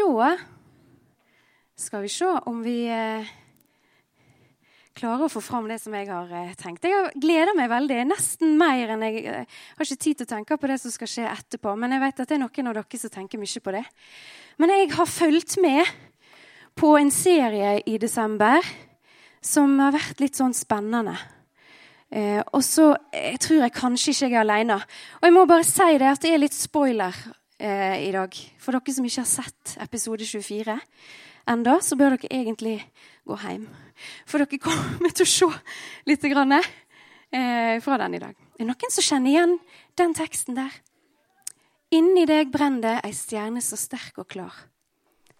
da skal vi se om vi eh, klarer å få fram det som jeg har eh, tenkt. Jeg gleder meg veldig. Nesten mer enn jeg jeg har ikke tid til å tenke på det som skal skje etterpå. Men jeg vet at det er noen av dere som tenker mye på det. Men jeg har fulgt med på en serie i desember som har vært litt sånn spennende. Eh, og så tror jeg kanskje ikke jeg er alene. Og jeg må bare si det at det er litt spoiler eh, i dag. For dere som ikke har sett episode 24 enda, så bør dere egentlig gå hjem. For dere kommer til å se litt grann, eh, fra den i dag. Er det noen som kjenner igjen den teksten der? Inni deg brenner det ei stjerne så sterk og klar.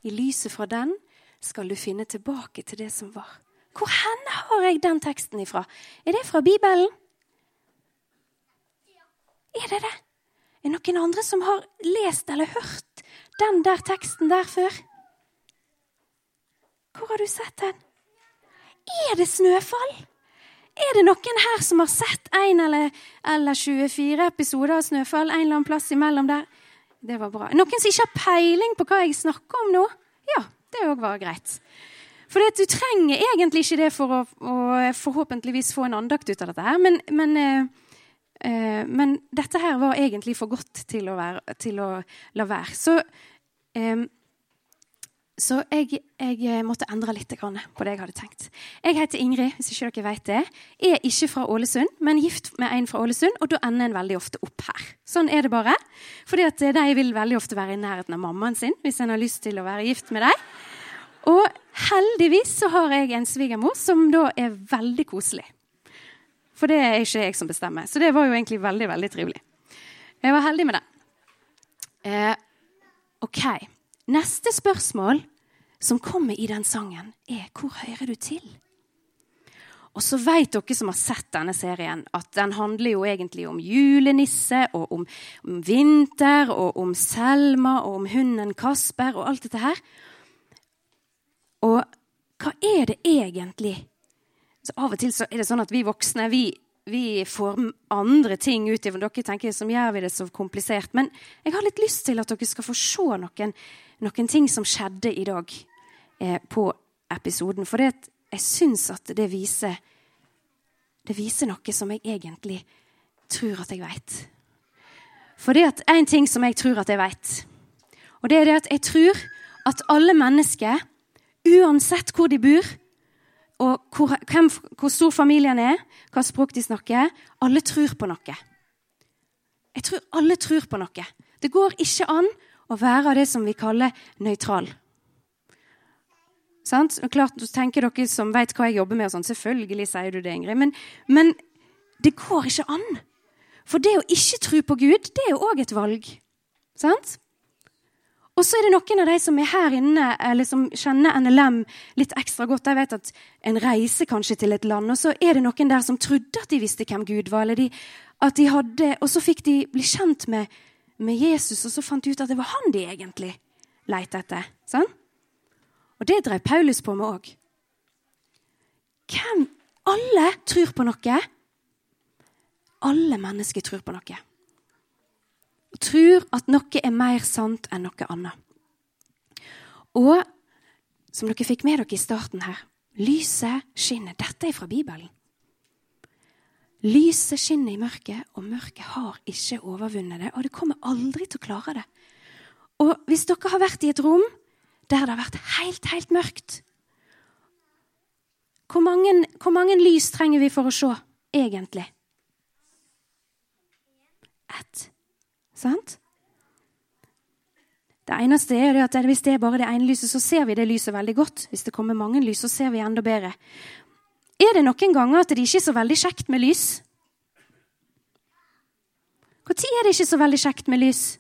I lyset fra den skal du finne tilbake til det som var. Hvor hen har jeg den teksten ifra? Er det fra Bibelen? Er det det? Er det noen andre som har lest eller hørt den der teksten der før? Hvor har du sett den? Er det snøfall? Er det noen her som har sett en eller, eller 24 episoder av Snøfall en eller annen plass imellom der? Det var bra. Noen som ikke har peiling på hva jeg snakker om nå? Ja, det òg var greit. For du trenger egentlig ikke det for å, å, forhåpentligvis få en andakt ut av dette her. Men, men, eh, eh, men dette her var egentlig for godt til å, være, til å la være. Så eh, så jeg, jeg, måtte endre litt på det jeg hadde tenkt. Jeg heter Ingrid, hvis ikke dere vet det. Jeg er ikke fra Ålesund, men gift med en fra Ålesund, og da ender en veldig ofte opp her. Sånn er det bare. Fordi at de vil veldig ofte være i nærheten av mammaen sin hvis en har lyst til å være gift med dem. Og heldigvis så har jeg en svigermor som da er veldig koselig. For det er ikke jeg som bestemmer. Så det var jo egentlig veldig, veldig trivelig. Jeg var heldig med det. Eh, OK. Neste spørsmål som kommer i den sangen, er 'Hvor hører du til?' Og så vet dere som har sett denne serien, at den handler jo egentlig om julenisse og om, om vinter og om Selma og om hunden Kasper og alt dette her. Og hva er det egentlig? Så Av og til så er det sånn at vi voksne vi, vi får andre ting ut i Dere tenker som gjør vi det så komplisert. Men jeg har litt lyst til at dere skal få se noen, noen ting som skjedde i dag eh, på episoden. For det, jeg syns at det viser, det viser noe som jeg egentlig tror at jeg veit. For det er én ting som jeg tror at jeg veit. Og det er det at jeg tror at alle mennesker, uansett hvor de bor, og hvor, hvem, hvor stor familien er, hva språk de snakker, alle tror på noe. Jeg tror alle tror på noe. Det går ikke an å være det som vi kaller nøytral. Sant? Og klart, tenker dere som vet hva jeg jobber med, og sånn, selvfølgelig sier du det, Ingrid. Men, men, det går ikke an. For det å ikke tro på Gud, det er jo òg et valg. Sant? Og så er det noen av de som er her inne, eller som kjenner NLM litt ekstra godt. De vet at en reiser kanskje til et land, og så er det noen der som trodde at de visste hvem Gud var. eller de, at de hadde, Og så fikk de bli kjent med, med Jesus, og så fant de ut at det var han de egentlig lette etter. Sånn? Og det drev Paulus på med òg. Alle tror på noe. Alle mennesker tror på noe. Og tror at noe er mer sant enn noe annet. Og som dere fikk med dere i starten her lyset skinner. Dette er fra Bibelen. Lyset skinner i mørket, og mørket har ikke overvunnet det. Og det kommer aldri til å klare det. Og hvis dere har vært i et rom der det har vært helt, helt mørkt. Hvor mange, hvor mange lys trenger vi for å se, egentlig? Ett. Sant? Det eneste er at Hvis det er bare det ene lyset, så ser vi det lyset veldig godt. Hvis det kommer mange lys, så ser vi enda bedre. Er det noen ganger at det ikke er så veldig kjekt med lys? Når er det ikke så veldig kjekt med lys?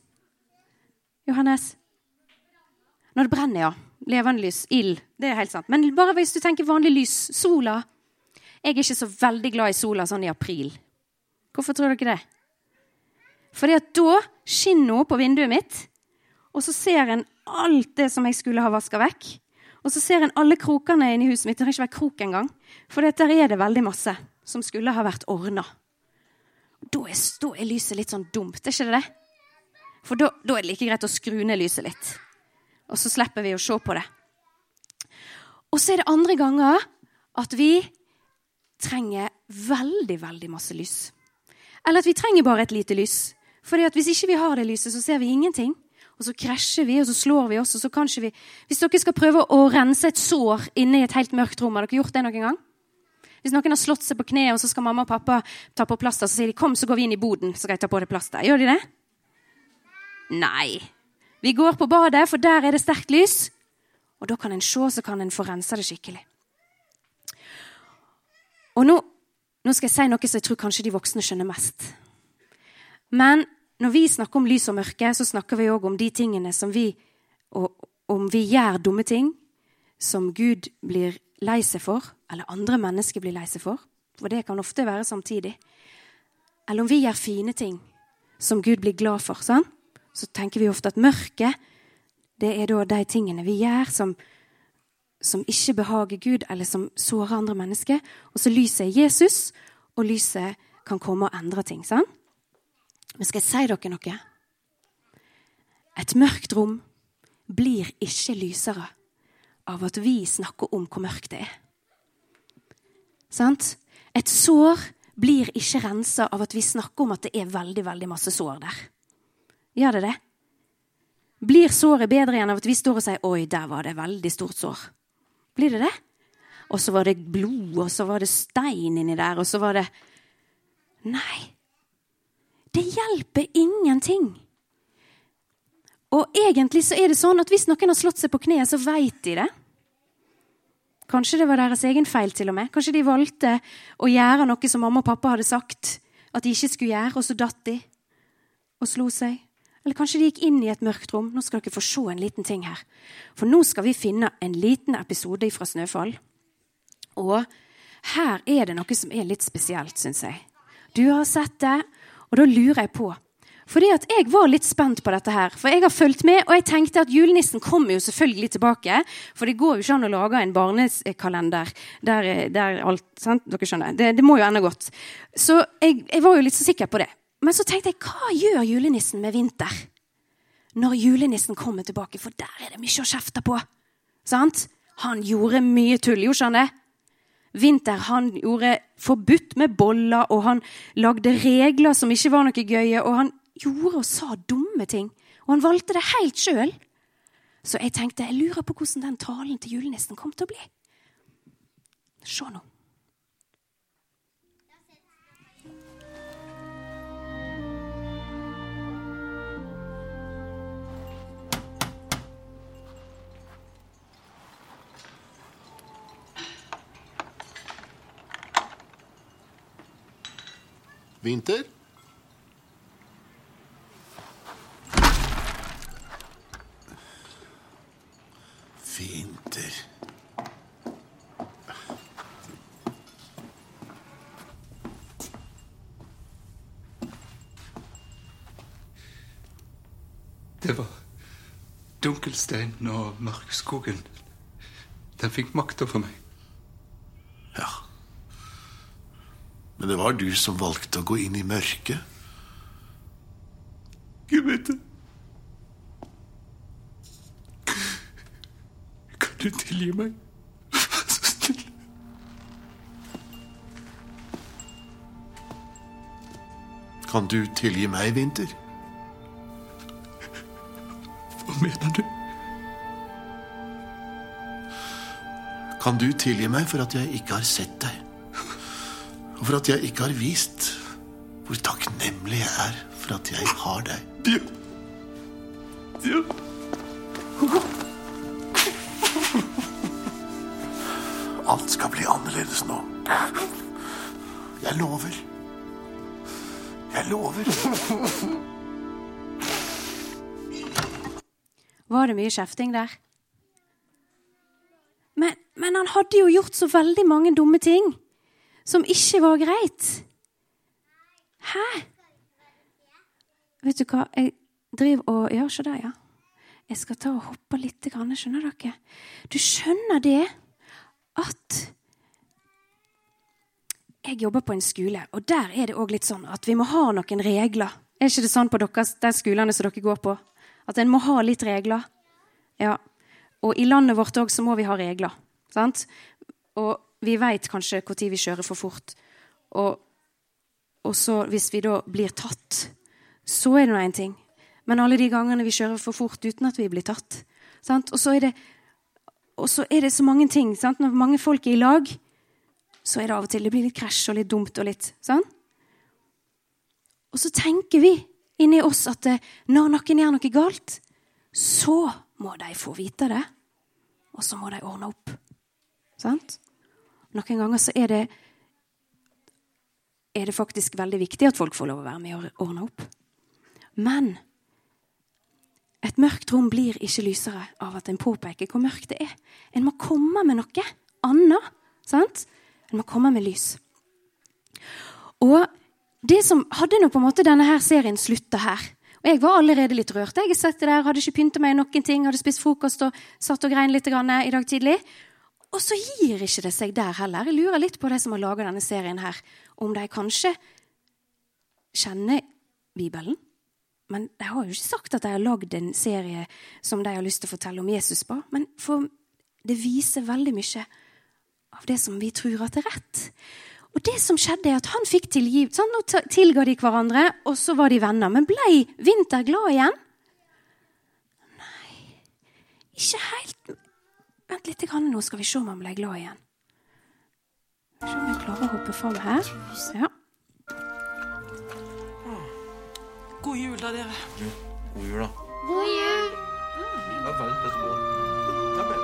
Johannes? Når det brenner, ja. Levende lys. Ild. Det er helt sant. Men bare hvis du tenker vanlig lys. Sola. Jeg er ikke så veldig glad i sola sånn i april. Hvorfor tror dere det? Fordi at da skinner hun på vinduet mitt, og så ser en alt det som jeg skulle ha vaska vekk. Og så ser en alle krokene inni huset mitt. Det trenger ikke være krok engang. For der er det veldig masse som skulle ha vært ordna. Da er, da er lyset litt sånn dumt, er ikke det det? For da, da er det like greit å skru ned lyset litt. Og så slipper vi å se på det. Og så er det andre ganger at vi trenger veldig, veldig masse lys. Eller at vi trenger bare et lite lys. Fordi at Hvis ikke vi har det lyset, så ser vi ingenting. Og så krasjer vi, og så slår vi oss. og så kanskje vi... Hvis dere skal prøve å rense et sår inne i et helt mørkt rom, har dere gjort det noen gang? Hvis noen har slått seg på kneet, og så skal mamma og pappa ta på plaster, så sier de 'kom, så går vi inn i boden', så skal jeg ta på det plasteret. Gjør de det? Nei. Vi går på badet, for der er det sterkt lys. Og da kan en se, så kan en få rensa det skikkelig. Og nå, nå, skal jeg si noe som jeg tror kanskje de voksne skjønner mest. Men når vi snakker om lys og mørke, så snakker vi òg om de tingene som vi og, Om vi gjør dumme ting som Gud blir lei seg for, eller andre mennesker blir lei seg for, for det kan ofte være samtidig, eller om vi gjør fine ting som Gud blir glad for, sånn? så tenker vi ofte at mørket det er da de tingene vi gjør som, som ikke behager Gud, eller som sårer andre mennesker. Og så lyset er Jesus, og lyset kan komme og endre ting. sant? Men skal jeg si dere noe? Et mørkt rom blir ikke lysere av at vi snakker om hvor mørkt det er. Sant? Et sår blir ikke rensa av at vi snakker om at det er veldig veldig masse sår der. Gjør det det? Blir såret bedre igjen av at vi står og sier 'oi, der var det veldig stort sår'? Blir det det? Og så var det blod, og så var det stein inni der, og så var det Nei. Det hjelper ingenting. Og egentlig så er det sånn at hvis noen har slått seg på kneet, så veit de det. Kanskje det var deres egen feil, til og med. Kanskje de valgte å gjøre noe som mamma og pappa hadde sagt at de ikke skulle gjøre, og så datt de og slo seg. Eller kanskje de gikk inn i et mørkt rom. Nå skal dere få se en liten ting her. For nå skal vi finne en liten episode fra Snøfall. Og her er det noe som er litt spesielt, syns jeg. Du har sett det, og da lurer jeg på fordi at Jeg var litt spent på dette, her, for jeg har fulgt med. Og jeg tenkte at julenissen kommer jo selvfølgelig tilbake. For det går jo ikke an å lage en barnekalender der, der alt sant? Dere skjønner, det, det, må jo ende godt. Så jeg, jeg var jo litt så sikker på det. Men så tenkte jeg, hva gjør julenissen med vinter? Når julenissen kommer tilbake, for der er det mye å kjefte på. Sant? Han gjorde mye tull, gjorde han det? Vinter han gjorde forbudt med boller, og han lagde regler som ikke var noe gøye, og han gjorde og sa dumme ting. Og han valgte det helt sjøl. Så jeg tenkte, jeg lurer på hvordan den talen til julenissen kom til å bli. Se nå. Vinter? Vinter Det var dunkelsteinen og mørkskogen. Den fikk makt over meg. Men det var du som valgte å gå inn i mørket. Gud vet det. Kan du tilgi meg? Vær så snill. Kan du tilgi meg, Vinter? Hva mener du? Kan du tilgi meg for at jeg ikke har sett deg? Og for at jeg ikke har vist hvor takknemlig jeg er for at jeg har deg. Ja. Ja. Alt skal bli annerledes nå. Jeg lover. Jeg lover. Var det mye kjefting der? Men, men, han hadde jo gjort så veldig mange dumme ting som ikke var greit. Hæ? Vet du hva, jeg driver og Ja, se der, ja. Jeg skal ta og hoppe litt, skjønner dere? Du skjønner det at Jeg jobber på en skole, og der er det òg litt sånn at vi må ha noen regler. Er ikke det sånn på deres, de skolene som dere går på? At en må ha litt regler? Ja. Og i landet vårt òg så må vi ha regler. Sant? Og vi veit kanskje når vi kjører for fort. Og, og så hvis vi da blir tatt, så er det nå én ting. Men alle de gangene vi kjører for fort uten at vi blir tatt? Og, så det, og så er det så mange ting. Sant? Når mange folk er i lag, så er det av og til det blir litt krasj og litt dumt og litt sant? Og så tenker vi inni oss at eh, når noen gjør noe galt, så må de få vite det, og så må de ordne opp. Sant? Noen ganger så er det, er det faktisk veldig viktig at folk får lov å være med og ordne opp. Men et mørkt rom blir ikke lysere av at en påpeker hvor mørkt det er. En må komme med noe annet. sant? En må komme med lys. Og det som hadde nå på en måte denne her serien slutta her. Og Jeg var allerede litt rørt. Jeg satt der, hadde ikke pynta meg noen ting, hadde spist frokost og satt og grein litt i dag tidlig. Og så gir ikke det seg der heller. Jeg lurer litt på de som har laga denne serien her, om de kanskje kjenner Bibelen. Men de har jo ikke sagt at de har lagd en serie som de har lyst til å fortelle om Jesus på. Men det viser veldig mye av det som vi tror at er rett. Og det som skjedde, er at han fikk tilgivet. Sånn, nå tilga de hverandre, og så var de venner. Men ble Vinter glad igjen? Nei, ikke helt. Vent litt, nå skal vi se om han ble glad igjen. Se om jeg klarer å hoppe fram her. Ja. God jul, da, dere. God jul, da. God jul. Ja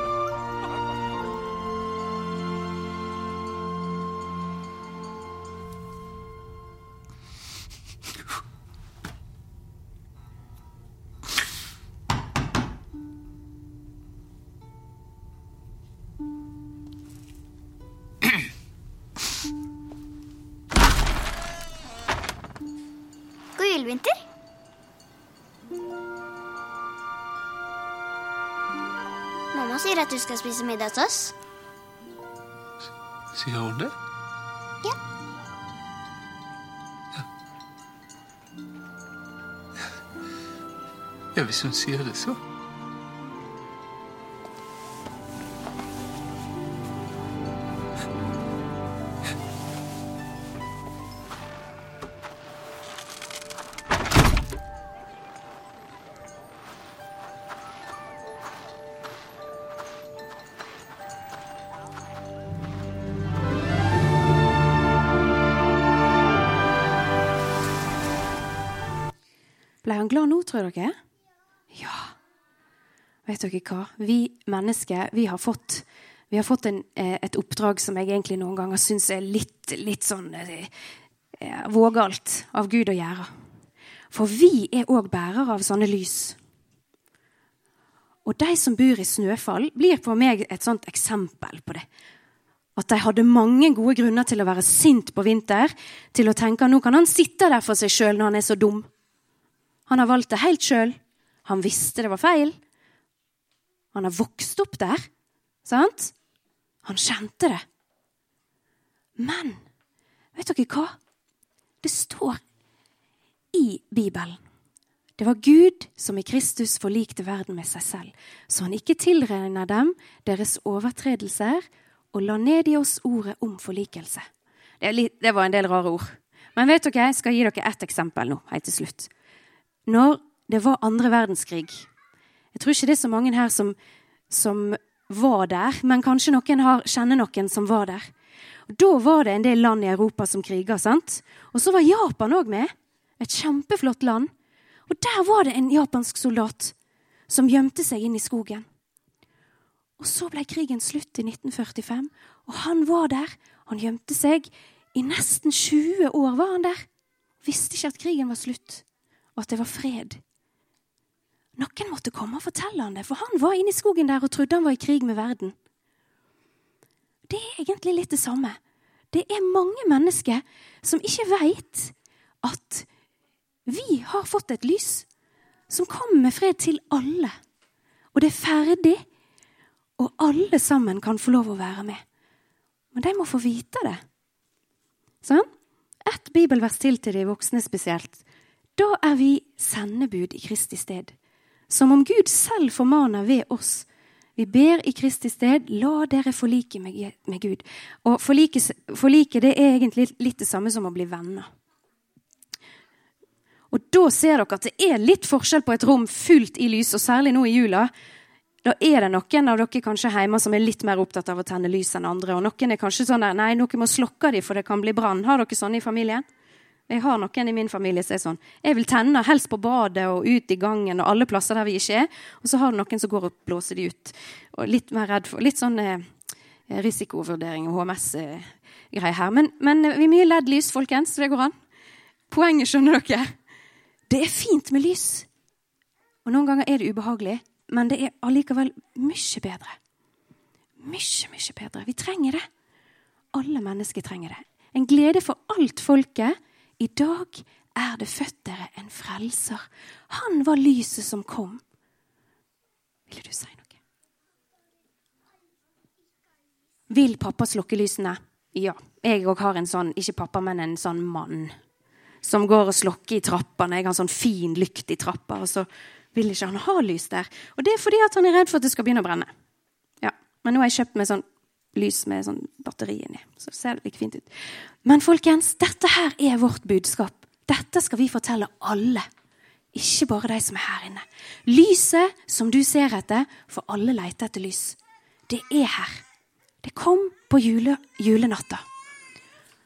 sier at du skal spise middag hos oss. Sier hun det? Ja. Ja, hvis hun sier det, så. Tror dere? Ja. Vet dere hva? Vi mennesker vi har fått, vi har fått en, eh, et oppdrag som jeg egentlig noen ganger syns er litt, litt sånn eh, eh, vågalt av Gud å gjøre. For vi er òg bærere av sånne lys. Og de som bor i Snøfall, blir for meg et sånt eksempel på det. At de hadde mange gode grunner til å være sint på vinter, til å tenke at nå kan han sitte der for seg sjøl når han er så dum. Han har valgt det helt sjøl. Han visste det var feil. Han har vokst opp der. Sant? Han kjente det. Men vet dere hva? Det står i Bibelen. Det var Gud som i Kristus forlikte verden med seg selv, så han ikke tilregner dem deres overtredelser og la ned i oss ordet om forlikelse. Det, litt, det var en del rare ord. Men vet dere, jeg skal gi dere ett eksempel nå, helt til slutt når det var andre verdenskrig. Jeg tror ikke det er så mange her som, som var der, men kanskje noen har, kjenner noen som var der. Da var det en del land i Europa som kriga. Og så var Japan òg med. Et kjempeflott land. Og der var det en japansk soldat som gjemte seg inn i skogen. Og så ble krigen slutt i 1945, og han var der. Han gjemte seg. I nesten 20 år var han der. Visste ikke at krigen var slutt og at det var fred. Noen måtte komme og fortelle han det, for han var inne i skogen der og trodde han var i krig med verden. Det er egentlig litt det samme. Det er mange mennesker som ikke veit at vi har fått et lys som kommer med fred til alle. Og det er ferdig, og alle sammen kan få lov å være med. Men de må få vite det. Sånn? Ett bibelvers til til de voksne spesielt. Da er vi sendebud i Kristi sted. som om Gud selv formaner ved oss. Vi ber i Kristi sted, la dere forlike med, Gud. Og forlike, forlike det er egentlig litt det samme som å bli venner. Og da ser dere at det er litt forskjell på et rom fullt i lys, og særlig nå i jula. Da er det noen av dere kanskje hjemme som er litt mer opptatt av å tenne lys enn andre. Og noen er kanskje sånn der, nei, noen må slokke dem, for det kan bli brann. Har dere sånn i familien? Jeg har noen i min familie som er sånn. Jeg vil tenne helst på badet og ut i gangen og alle plasser der vi ikke er. Og så har du noen som går og blåser de ut. Og litt mer redd for Litt sånn eh, risikovurdering og HMS-greier her. Men, men vi er mye LED-lys, folkens, så det går an. Poenget, skjønner dere? Det er fint med lys. Og noen ganger er det ubehagelig, men det er allikevel mye bedre. Mye, mye bedre. Vi trenger det. Alle mennesker trenger det. En glede for alt folket i dag er det født dere en frelser. Han var lyset som kom. Ville du si noe? Vil pappa slukke lysene? Ja. Jeg òg har en sånn, ikke pappa, men en sånn mann som går og slukker i trappene. Jeg har en sånn fin lykt i trappa, og så vil ikke han ha lys der. Og det er fordi at han er redd for at det skal begynne å brenne. Ja, Men nå har jeg kjøpt meg sånn lys med sånn batteri inni. Så ser like fint ut. Men folkens, dette her er vårt budskap. Dette skal vi fortelle alle. Ikke bare de som er her inne. Lyset som du ser etter, for alle leter etter lys. Det er her. Det kom på jule, julenatta.